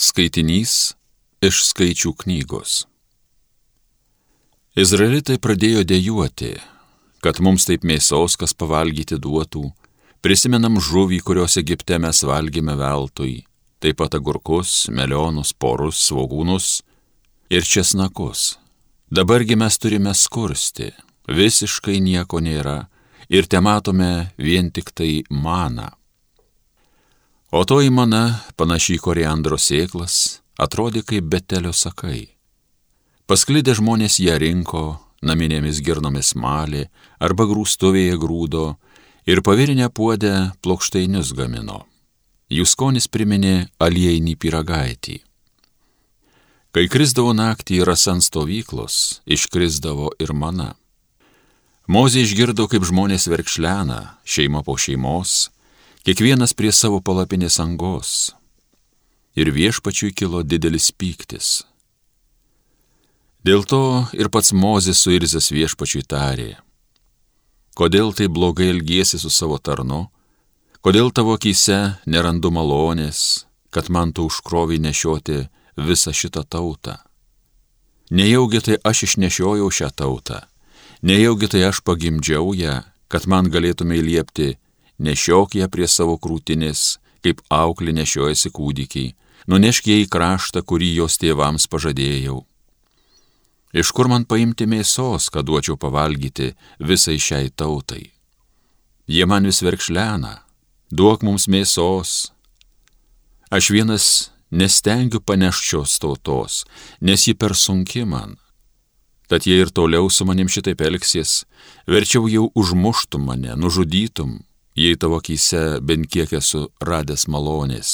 Skaitinys iš skaičių knygos. Izraelitai pradėjo dėjuoti, kad mums taip mėsos, kas pavalgyti duotų, prisimenam žuvį, kurios Egipte mes valgėme veltui, taip pat agurkus, melionus, porus, svogūnus ir česnakus. Dabargi mes turime skursti, visiškai nieko nėra ir te matome vien tik tai maną. O toji mana, panašiai koriandro sėklas, atrodė kaip betelio sakai. Pasklidę žmonės ją rinko, naminėmis girnomis malė arba grūstuvėje grūdo ir pavirinę puodę plokštainius gamino. Jų skonis priminė aliejinį piragaitį. Kai krisdavo naktį ir ant stovyklos, iškrisdavo ir mana. Mozė išgirdo, kaip žmonės verkšlena, šeima po šeimos, kiekvienas prie savo palapinės angos. Ir viešpačiui kilo didelis pyktis. Dėl to ir pats Mozės suirzęs viešpačiui tarė, kodėl tai blogai elgiesi su savo tarnu, kodėl tavo akise nerandu malonės, kad man tu užkroviai nešioti visą šitą tautą. Nejaugi tai aš išnešiojau šią tautą, nejaugi tai aš pagimdžiau ją, kad man galėtumai liepti nešiok ją prie savo krūtinės, kaip auklį nešiojasi kūdikiai, nunešk ją į kraštą, kurį jos tėvams pažadėjau. Iš kur man paimti mėsos, kad duočiau pavalgyti visai šiai tautai? Jie man vis verkšlena, duok mums mėsos. Aš vienas nestengiu paneščios tautos, nes ji per sunki man. Tad jie ir toliau su manim šitaip elgsies, verčiau jau užmuštum mane, nužudytum, jei tavo akise bent kiek esu radęs malonės,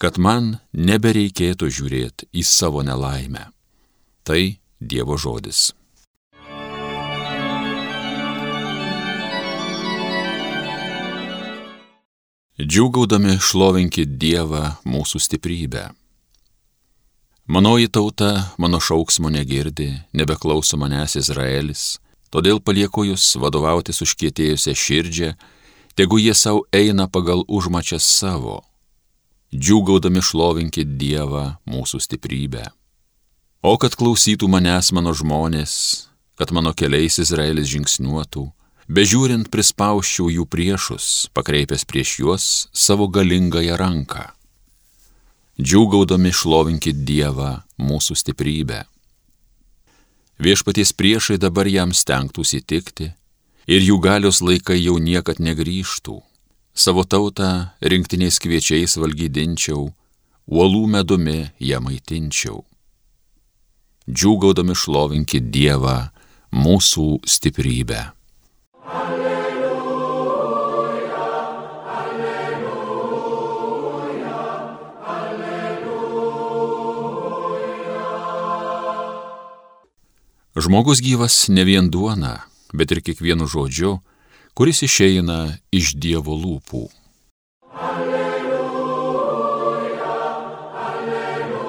kad man nebereikėtų žiūrėti į savo nelaimę. Tai Dievo žodis. Džiūgaudami šlovinkit Dievą mūsų stiprybę. Manoji tauta mano šauksmo negirdi, nebeklauso manęs Izraelis, todėl palieku jūs vadovautis užkietėjusią širdžią tegu jie savo eina pagal užmačias savo, džiūgaudami šlovinkit Dievą mūsų stiprybę. O kad klausytų manęs mano žmonės, kad mano keliais Izraelis žingsniuotų, bežiūrint prispauščiau jų priešus, pakreipęs prieš juos savo galingąją ranką. Džiūgaudami šlovinkit Dievą mūsų stiprybę. Viešpaties priešai dabar jam stengtųsi tikti, ir jų galios laikai jau niekad negryžtų. Savo tautą rinktiniais kviečiais valgydinčiau, uolų medumi ją maitinčiau. Džiūgaudami šlovinkit Dievą, mūsų stiprybę. Alleluja, alleluja, alleluja. Žmogus gyvas ne vien duona, bet ir kiekvienu žodžiu, kuris išeina iš Dievo lūpų. Alleluja, alleluja,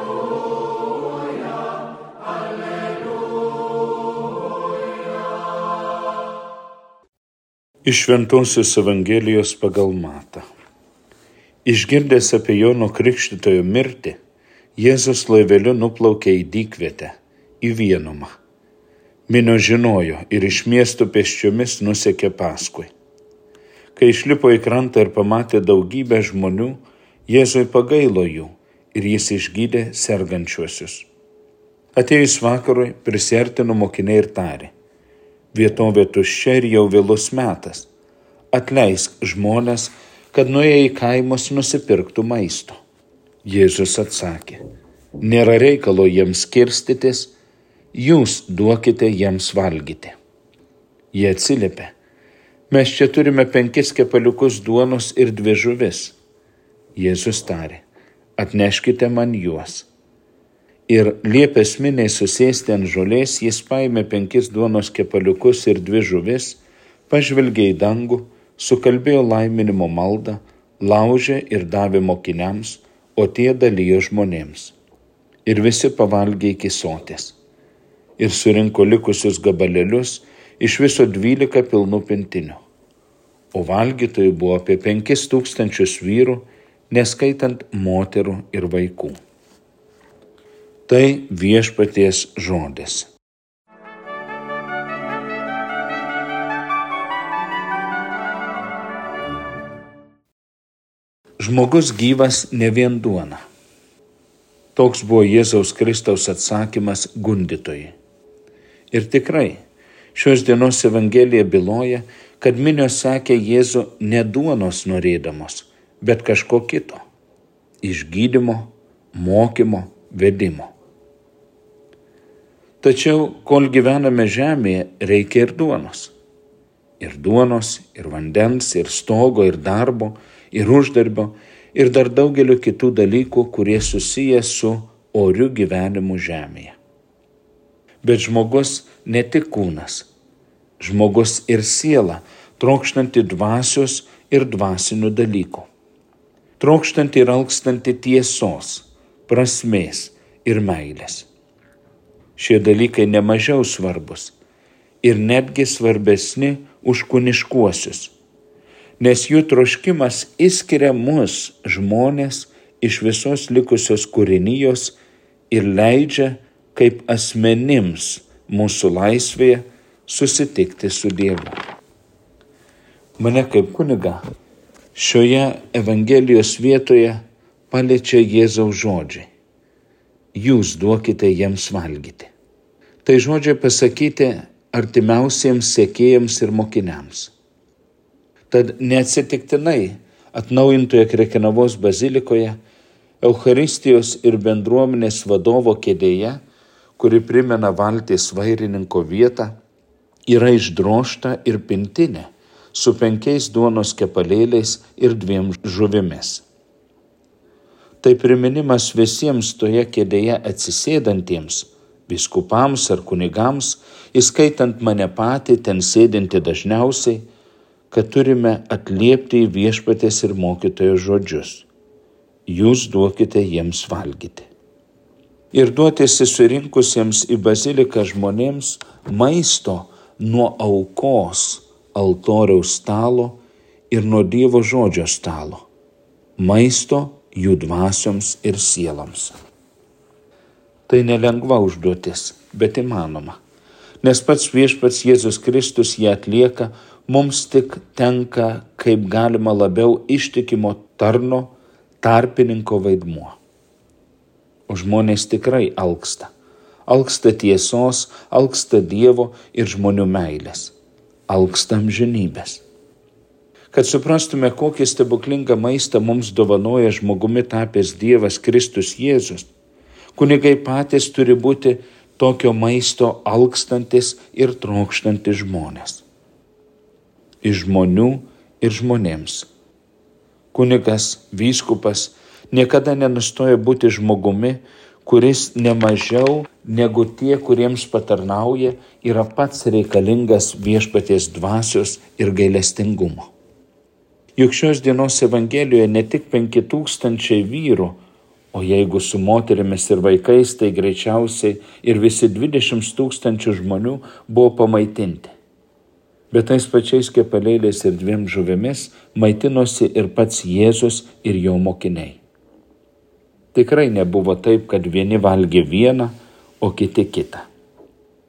alleluja. Iš Šventuosios Evangelijos pagal Matą. Išgirdęs apie Jono Krikštitojo mirtį, Jėzus laiveliu nuplaukė į dykvietę, į vienumą Minio žinojo ir iš miestų pėsčiomis nusekė paskui. Kai išlipo į krantą ir pamatė daugybę žmonių, Jėzui pagailo jų ir jis išgydė sergančiuosius. Atėjus vakarui prisertino mokiniai ir tarė, vietovė tuščia ir jau vėlus metas, atleisk žmonės, kad nuėję į kaimus nusipirktų maisto. Jėzus atsakė, nėra reikalo jiems skirstytis, jūs duokite jiems valgyti. Jie atsiliepė, mes čia turime penkis kepaliukus duonos ir dvi žuvis. Jėzus tarė, atneškite man juos. Ir liepęs miniai susėsti ant žolės, jis paėmė penkis duonos kepaliukus ir dvi žuvis, pažvelgė į dangų, sukalbėjo laiminimo maldą, laužė ir davė mokiniams, o tie dalyjo žmonėms. Ir visi pavalgė iki sotės ir surinko likusius gabalėlius iš viso dvylika pilnų pintinių. O valgytojų buvo apie penkis tūkstančius vyrų, neskaitant moterų ir vaikų. Tai viešpaties žodis. Žmogus gyvas ne vien duona. Toks buvo Jėzaus Kristaus atsakymas gundytojai. Ir tikrai, šios dienos Evangelija byloja, kad minios sekė Jėzų ne duonos norėdamos, bet kažko kito - išgydymo, mokymo, vedimo. Tačiau, kol gyvename žemėje, reikia ir duonos. Ir duonos, ir vandens, ir stogo, ir darbo, ir uždarbio, ir dar daugeliu kitų dalykų, kurie susiję su oriu gyvenimu žemėje. Bet žmogus ne tik kūnas, žmogus ir siela, trokštanti dvasios ir dvasinių dalykų. Trokštanti ir alkstanti tiesos, prasmės ir meilės. Šie dalykai nemažiau svarbus ir netgi svarbesni už kūniškuosius nes jų troškimas įskiria mus žmonės iš visos likusios kūrinijos ir leidžia kaip asmenims mūsų laisvėje susitikti su Dievu. Mane kaip kuniga šioje Evangelijos vietoje paliečia Jėzaus žodžiai. Jūs duokite jiems valgyti. Tai žodžiai pasakyti artimiausiems sėkėjams ir mokiniams. Tad neatsitiktinai atnaujintoje Krekenavos bazilikoje Eucharistijos ir bendruomenės vadovo kėdėje, kuri primena valties vairininko vietą, yra išdrošta ir pintinė su penkiais duonos kepalėliais ir dviem žuvimis. Tai priminimas visiems toje kėdėje atsisėdantiems, biskupams ar kunigams, įskaitant mane patį ten sėdinti dažniausiai, kad turime atliepti į viešpatės ir mokytojo žodžius. Jūs duokite jiems valgyti. Ir duoti susirinkusiems į baziliką žmonėms maisto nuo aukos altoriaus stalo ir nuo Dievo žodžio stalo. Maisto jų dvasioms ir sieloms. Tai nelengva užduotis, bet įmanoma. Nes pats viešpats Jėzus Kristus ją atlieka mums tik tenka kaip galima labiau ištikimo tarno, tarpininko vaidmuo. Žmonės tikrai alksta. Alksta tiesos, alksta Dievo ir žmonių meilės. Alksta amžinybės. Kad suprastume, kokį stebuklingą maistą mums dovanoja žmogumi tapęs Dievas Kristus Jėzus, kunigai patys turi būti tokio maisto alkstantis ir trokštantis žmonės iš žmonių ir žmonėms. Kunigas, vyskupas niekada nenustoja būti žmogumi, kuris nemažiau negu tie, kuriems patarnauja, yra pats reikalingas viešpaties dvasios ir gailestingumo. Juk šios dienos Evangelijoje ne tik penki tūkstančiai vyrų, o jeigu su moterimis ir vaikais, tai greičiausiai ir visi dvidešimt tūkstančių žmonių buvo pamaitinti bet tais pačiais kepalėliais ir dviem žuvimis maitinosi ir pats Jėzus ir jo mokiniai. Tikrai nebuvo taip, kad vieni valgė vieną, o kiti kitą.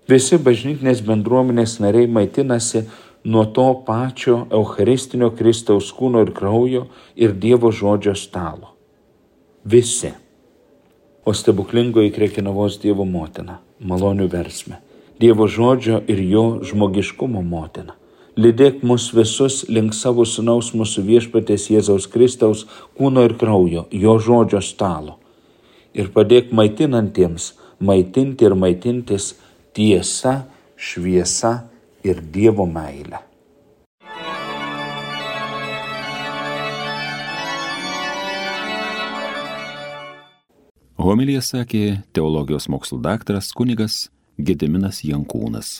Visi bažnytinės bendruomenės nariai maitinasi nuo to pačio Eucharistinio Kristaus kūno ir kraujo ir Dievo žodžio stalo. Visi. O stebuklingoji Krekinavos Dievo motina, malonių versme Dievo žodžio ir jo žmogiškumo motina. Lydėk mus visus link savo sunaus mūsų viešpatės Jėzaus Kristaus kūno ir kraujo, jo žodžio stalo. Ir padėk maitinantiems maitinti ir maitintis tiesa, šviesa ir Dievo meile. Homilija sakė teologijos mokslo daktaras kunigas Gediminas Jankūnas.